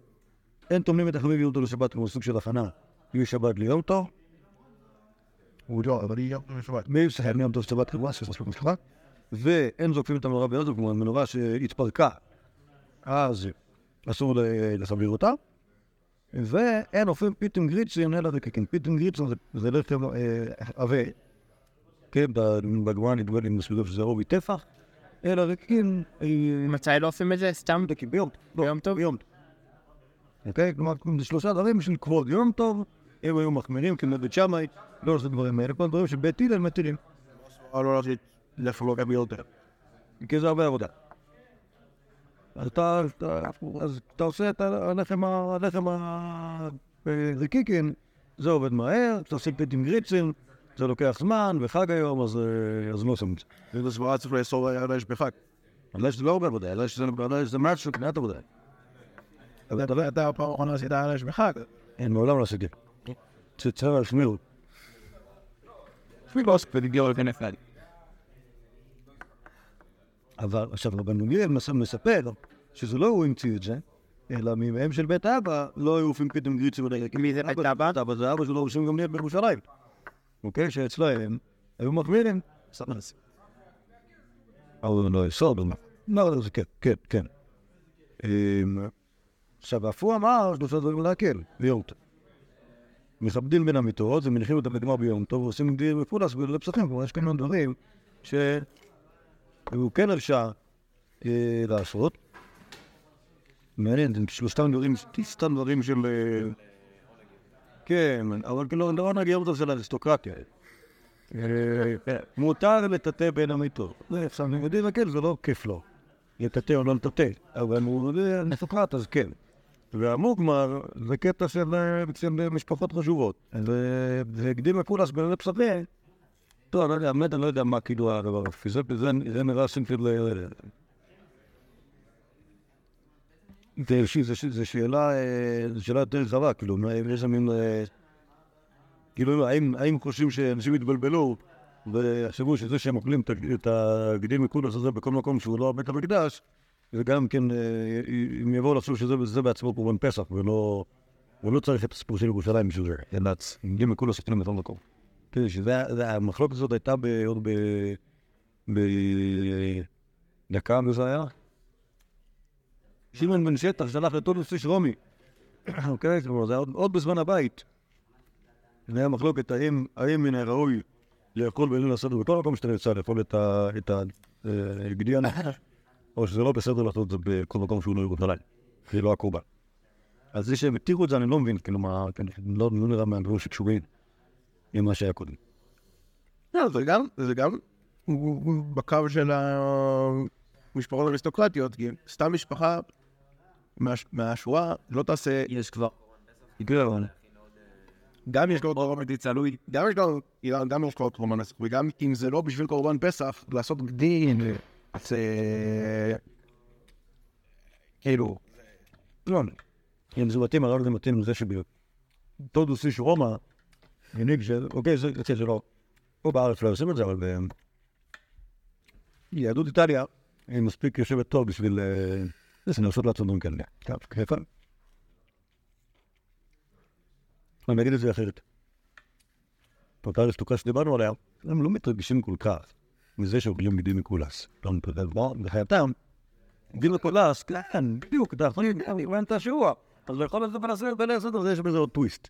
אין טומנים את החמיר ביום טוב לשבת כמו סוג של הכנה, משבת ליום טוב, הוא לא, אבל היא יום טוב בשבת. מישראל מיום טוב שבת של סוג משחק, ואין זוקפים את המנורה ביום טוב, כלומר מנורה שהתפרקה, אז אסור ל- לחבר אותה, ואין אופים פיתם גריצים אלא רקקים. פיתם גריצים זה- זה לחם אה, עבה, כן, בגמרא נדמה לי מסודר שזה רובי טפח, אלא רקקים אה, מתי לא עושים את זה? סתם לא, ביום טוב? ביום טוב. אוקיי? כלומר, זה שלושה דברים בשביל כבוד יום טוב, הם היו מחמירים כמו בית שמאי, לא עושים דברים האלה, כל דברים שבית הלל מתירים. כי זה הרבה עבודה. אז אתה, עושה את הלחם, ה- הלחם הרקיקין, זה עובד מהר, אתה עושה פית עם גריצים, זה לוקח זמן, וחג היום, אז, אה, לא עושים את זה. וזה סברה צריך לאסור על האש בחג. אלא שזה לא הרבה עבודה, אלא שזה אלא שזה משהו קניית עבודה. אבל אתה אתה הפעם האחרונה עשית על האש בחג. אין, מעולם לא עשיתי. צריך להשמיר. אפילו לא עסק ולגיע לכאן אחד. אבל עכשיו רבן גמליאל מס- מספר שזה לא הוא המציא את זה, אלא מימיהם של בית אבא לא היו עופים פתאום גריצים ודאי. מי זה בית אבא? אבא זה אבא שלו רשום גמליאל בירושלים. אוקיי? שאצלהם היו מחמירים. סמס. אבל לא יסוד, לא, לא, זה כן, כן, כן. עכשיו, אף הוא אמר שלושה דברים להקל, ביום טוב. מכבדים בין המיטות ומניחים אותם בגמר ביום טוב ועושים דין מפולס ולפסחים, כלומר יש כמה דברים שהוא כן הרשה אה, לעשות. מעניין, זה שלושתם דברים, סתם דברים של... אה, כן, אבל כאילו, לא יום טוב של אריסטוקרטיה. אה, מותר לטאטא בין המיטות. זה עכשיו, אני יודעים, כן, זה לא כיף לו. לטאטא או לא לטאטא, אבל הוא אריסטוקרט, אז כן. והמוגמר זה קטע של, אה, משפחות חשובות. והקדים מפולס בין הפסחים. טוב, אני לא יודע, באמת אני לא יודע מה כאילו הדבר הזה. זה, זה, נראה. אה, זה, ש- זה שאלה, אה, זו שאלה יותר רחבה, כאילו, מה- יש שם מין... אה, כאילו, האם, חושבים שאנשים התבלבלו וחשבו שזה שהם אוכלים את הגדיל מקודש הזה בכל מקום שהוא לא בית המקדש, זה גם כן, אה, אם יבואו לחשוב שזה זה בעצמו קורבן פסח, ולא... הוא לא צריך את הסיפור של ירושלים בשביל זה, אלא גדיל מקודש אוכלים בכל מקום. כן, שזה, זה- המחלוקת הזאת הייתה עוד ב... ב... דקה, מי זה היה? שמעון בן שטח שלח לטולוס איש רומי. *coughs* אוקיי, כלומר, זה היה עוד, בזמן הבית. זה היה מחלוקת האם, מן הראוי לאכול בליל הסדר בכל מקום שאתה נמצא, לאכול את ה- את הגדיען, *coughs* או שזה לא בסדר לעשות את זה בכל מקום שהוא לא ירושלים, זה לא הקורבן. אז זה שהם התירו את זה, אני לא מבין, כאילו מה, לא לא נראה מהדברים שקשורים עם מה שהיה קודם. לא, זה גם, זה גם בקו של המשפחות האריסטוקרטיות, כי סתם משפחה מה- מהשורה לא תעשה, יש כבר. גם יש לו קורבן תלוי, גם יש לו, גם יש לו קורבן פסח, וגם אם זה לא בשביל קורבן פסח, לעשות גדין, זה כאילו, לא, אם זה מתאים, הרב זה מתאים לזה שבטודוס איש רומא הנהיג ש... אוקיי, זה זה- זה לא... פה בארץ לא עושים את זה, אבל ביהדות איטליה היא מספיק יושבת טוב בשביל אה, לנסות לעשות דברים כאלה. טוב, כיפה. אני אגיד את זה אחרת. אותה אריסטוקרטיה שדיברנו עליה, הם לא מתרגשים כל כך מזה שאוכלים גידים מקולס. לא מתרגש, מה? בחייתם, גיל מקולס, כן, בדיוק, אתה יכול להבין את השיעור. אז לאכול את זה בנסר בנסר, יש בזה עוד טוויסט.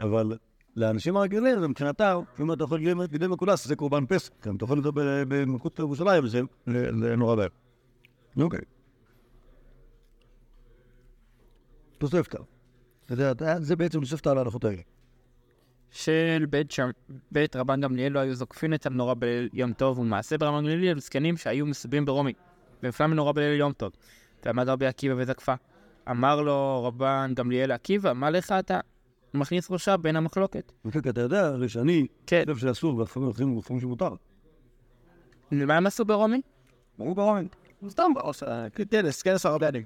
אבל לאנשים הרגילים, זה מבחינתם, אם אתה יכול גילים- גילים מקולס, זה קורבן פסח. אם אתה יכול את זה ב- במחוץ לירושלים, זה זה נורא בעיה. אוקיי. תוספתא. זה בעצם תוספתא על ההלכות האלה. של בית, שם, בית רבן גמליאל לא היו זוקפים את המנורה בליל יום טוב, ולמעשה ברבן גמליאל זקנים שהיו מסובים ברומי, ונפלה מנורה בליל יום טוב. ועמד רבי עקיבא וזקפה. אמר לו רבן גמליאל עקיבא, מה לך אתה? הוא מכניס ראשה בין המחלוקת. וכן, אתה יודע, הרי שאני כן. חושב שאסור, ואפילו אחרים לפעמים שמותר. מה הם עשו ברומי? ברור ברור. סתם עושה, כנס, כנס הרבני.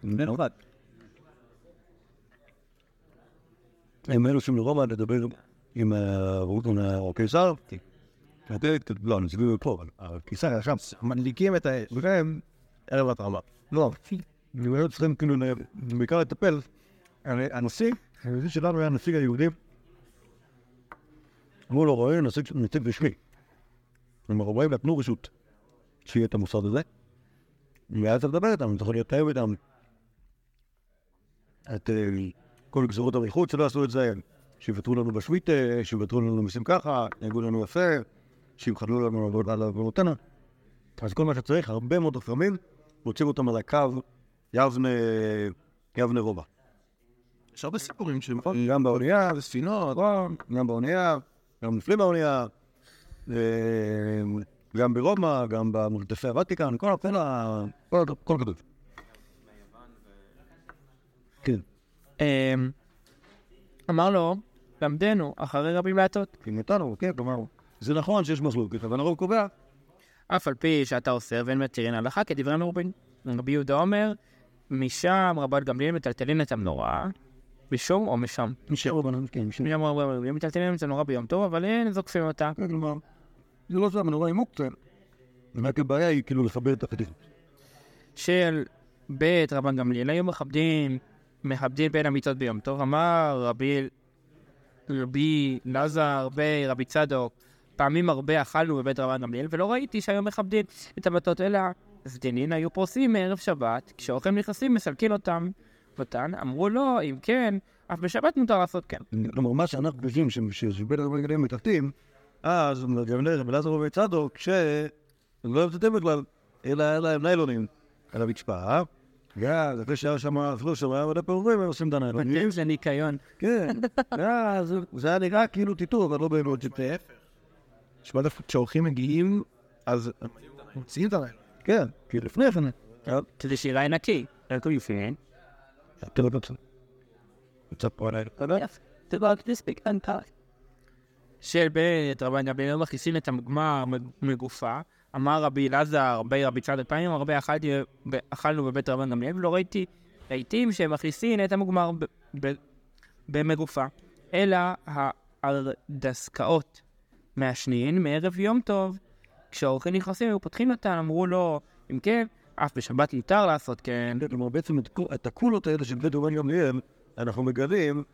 הם אלו שהם לרומא לדבר עם רוטון הקיסר. אוקיי, לא, אני סביב פה, אבל הקיסר היה שם. מדליקים את האש, והם ערב התרמה. לא, הם היו צריכים כאילו ל- בעיקר לטפל. הנשיא, הנשיא שלנו היה הנציג היהודי. אמרו לו, רואה, נציג רשמי. כלומר, הרומאים נתנו רשות שיהיה את המוסד הזה. והיה צריך לדבר איתם, צריך לתאם איתם. את אה, כל גזרות המלכות שלא עשו את זה, שיוותרו לנו בשביתה, שיוותרו לנו מיסים ככה, יגעו לנו יפה, שימחלו לנו עבודה על עוונותינו. אז כל מה שצריך, הרבה מאוד רפמים, מוצאים אותם על הקו יבנה, יבנה רובע. יש הרבה סיפורים של גם באונייה, ספינות, גם באונייה, גם לפני באונייה, אה, גם ברומא, גם במולטפי הוותיקן, כל כל ה... כל כל כתוב. כן, אמ, אמר לו, למדנו אחרי רבי מעטות. כי איתנו, כן, כלומר, זה נכון שיש מחלוקת, אבל הרוב קובע. אף על פי שאתה אוסר ואין מתירין הלכה כדברי מרובין. רבי יהודה אומר, משם רבן גמליאל מטלטלין את המנורה, משום או משם. נשארו בנו, כן. משם רבן גמליאל מטלטלין את המנורה ביום טוב, אבל אין זוקפים אותה. כן, כלומר, זה לא זה המנורה היא מוקצה. רק הבעיה היא כאילו לחבר את החתיכים. של בית רבן גמליאל היו מכבדים, מכבדים בין המיטות ביום טוב. אמר רבי, רבי לזר, רבי רבי צדוק, פעמים הרבה אכלנו בבית רבן גמליאל, ולא ראיתי שהיו מכבדים את המטות, אלא זדינין היו פורסים מערב שבת, כשאורחים נכנסים מסלקים אותם. אותן, אמרו לו, אם כן, אף בשבת מותר לעשות כן. כלומר, מה שאנחנו חושבים שבין הרבה גלים מתחתים, אז גם רבי אלעזר רבי צדוק, שהם לא יוצאים בכלל, אלא היה להם ניילונים על הרצפה, ואז אחרי שהיה שם, אפילו שם היה מלא פירורים, הם עושים את הניילונים. זה ניקיון. כן, זה היה נראה כאילו טיטור, אבל לא באמת. שמע דווקא כשאורחים מגיעים, אז מוציאים את הלילה. כן, כי לפני כן. כדי שיראה נקי. יצא פה עליי. של בית רבן גמליאל מכניסים את המוגמר מגופה. אמר רבי אלעזר, רבי רבי צדוק פעמים הרבה אכלתי, אכלנו בבית רבן גמליאל ולא ראיתי לעיתים שהם מכניסים את המוגמר במגופה. אלא הרדסקאות מעשנין מערב יום טוב. כשהאורחים נכנסים היו פותחים אותן, אמרו לו, אם כן, אף בשבת מותר לעשות כן. כלומר, בעצם את הקולות האלה של בית רבן גמליאל, אנחנו מגלים,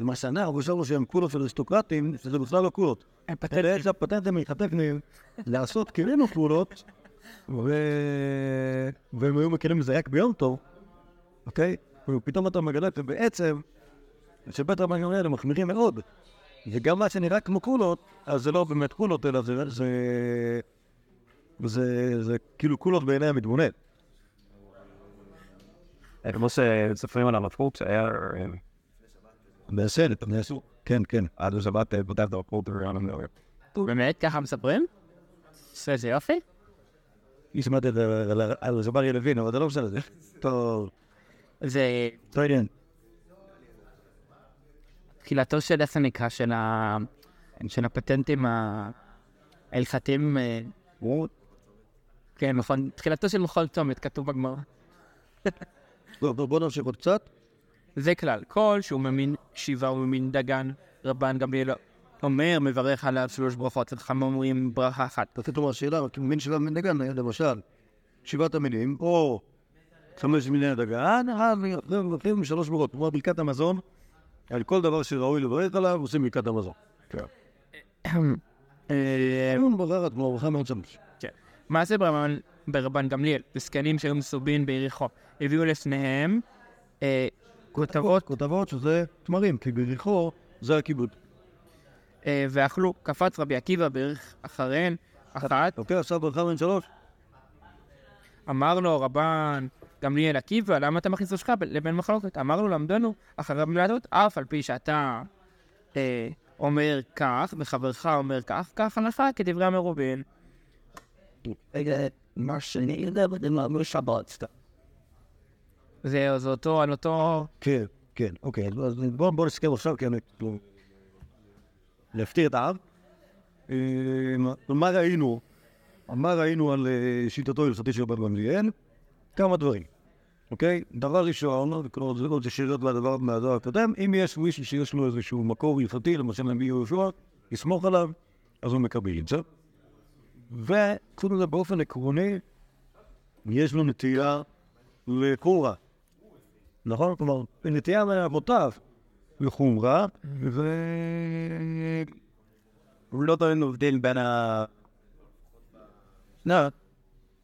ומה שאנחנו חשבנו שהם קולות של אריסטוקרטים, שזה בכלל לא קולות. הם אלה יש הפטנטים ההלכתיים לעשות כאילו קולות, ו- והם היו מכירים לזה רק ביום טוב, אוקיי? ופתאום אתה מגלה שבעצם, שבית רבן גמליאל הם מחמירים מאוד וגם מה שנראה כמו קולות, אז זה לא באמת קולות, אלא זה... זה, זה, זה כאילו קולות בעיני המתבונן. כמו שסופרים על המפות, שהיה... בסדר. כן, כן. עד השבת פותח את המפות וריאן המדבר. באמת, ככה מספרים? זה איזה יופי. היא שמעת את זה על- על זברי לוין, אבל זה לא משנה, זה טוב. זה טוב עניין. תחילתו של איך זה נקרא, של ה- של הפטנטים ההלכתיים. אה, כן, נכון, תחילתו של מכון צומת, כתוב בגמרא. בוא נמשיך עוד קצת. זה כלל כל שהוא ממין שיבה וממין דגן, רבן גמליאל אומר, מברך עליו שלוש ברכות, וחכמים אומרים ברכה אחת. רציתי לומר שאלה, כי מבין שבעה מיני דגן, למשל, שבעת המינים, או חמש מיני הדגן, מברכים שלוש ברכות, כמו ברכת המזון, על כל דבר שראוי לברך עליו, עושים ברכת המזון. אה, אמון ברכת, כמו ברכה מאוד שמש. מה זה ברבן, ברבן גמליאל? זקנים שהיו מסובין ביריחו, הביאו לפניהם אה, כותבות כותבות שזה תמרים, כי בריחו זה הכיבוד. אה, ואכלו. קפץ רבי עקיבא בערך אחריהן, אחת, אוקיי, עכשיו ברכה בין שלוש. אמר לו רבן גמליאל עקיבא, למה אתה מכניס ראשך לבין מחלוקת? אמר לו, למדנו אחרי מילתות, אף על פי שאתה אה, אומר כך, וחברך אומר כך, כך הלכה כדברי המרובין. מה שאני יודע, זה מה שבת. זהו, זה אותו, על אותו... כן, כן, אוקיי, אז בואו בוא נסכם עכשיו, כי אני... להפתיר את העם. אה, מה ראינו? מה ראינו על אה, שיטתו ההלכתית של רבן גמליאל? כמה דברים, אוקיי? דבר ראשון, וכלומר זה עוד שאלות מהדבר הקודם, אם יש מישהו שיש לו איזשהו מקור הלכתי, למשל נביא יהושע, יסמוך עליו, אז הוא מקבל את זה. מזה, באופן עקרוני, יש לו נטייה לחומרה. נכון? כלומר, נטייה מאבותיו לחומרה, ו... הוא לא תמיד מבדיל בין ה... לא.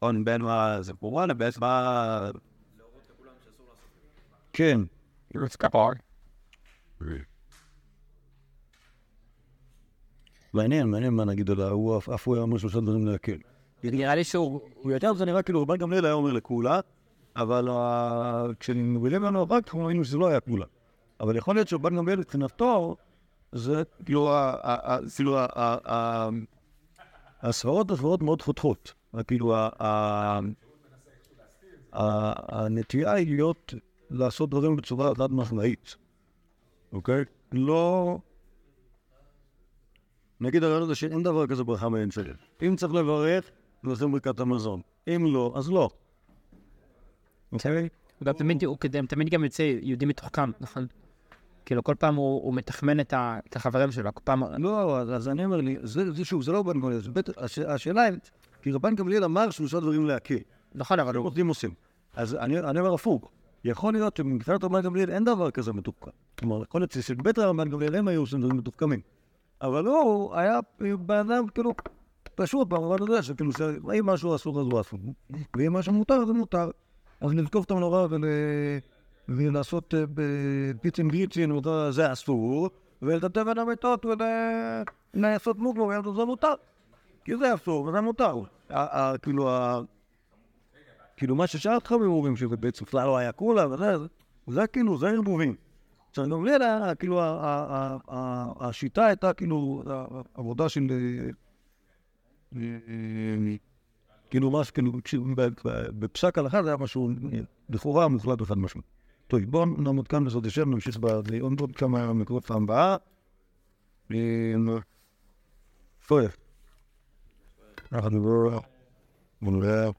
נכון, בין מה זה קורונה, בין מה... כן. מעניין, מעניין מה נגיד עליו, הוא אף הוא היה אומר שלושה דברים להקל. נראה לי שהוא... הוא יותר זה נראה כאילו רבן גמליאל היה אומר לכולה, אבל ה- כשמובילים לנו אחר כך, ראינו שזה לא היה כולה. אבל יכול להיות שרבן גמליאל מבחינתו, זה כאילו, כאילו, הסברות הסברות מאוד חותכות. כאילו, הנטייה היא להיות, לעשות דברים בצורה חד משמעית, אוקיי? לא... נגיד הרעיון הזה שאין דבר כזה ברכה מאין שגר. אם צריך לברך, נעשים ברכת המזון. אם לא, אז לא. אוקיי? הוא תמיד, הוא תמיד גם יוצא יהודי מתוחכם, נכון? כאילו, כל פעם הוא, מתחמן את, החברים שלו, כל פעם... לא, אז, אני אומר לי, זה, זה שוב, זה לא רבן גמליאל, זה הש, השאלה היא, כי רבן גמליאל אמר שלושה דברים להקל. נכון, אבל הוא... עובדים עושים. אז אני, אומר הפוך, יכול להיות שמבחינת רבן גמליאל אין דבר כזה מתוחכם. כלומר, יכול להיות שבית רבן גמליאל הם היו עושים דברים מתוחכמים. אבל הוא היה בן אדם, כאילו, פשוט במובן הזה, שכאילו, שאם משהו אסור אז הוא אסור, ואם משהו מותר אז מותר. אז לתקוף את המנורה ול... ולעשות אה, פיצים גריצים, וזה- זה אסור, ולטטף בין המיטות ולעשות מוגלו, זה מותר. כי זה אסור וזה מותר. כאילו, כאילו מה ששאר התחומים אומרים שזה בעצם בכלל לא היה כולה וזה, זה- כאילו, זה ערבובים. עכשיו גם לי, היה, כאילו, השיטה הייתה כאילו עבודה של... כאילו משהו, כאילו, בפסק הלכה זה היה משהו לכאורה מוחלט וחד משמעי. טוב, בואו נעמוד כאן בעזרת השם, נמשיך בעוד עוד כמה מקומות פעם הבאה. אה, טוב. אנחנו נראה.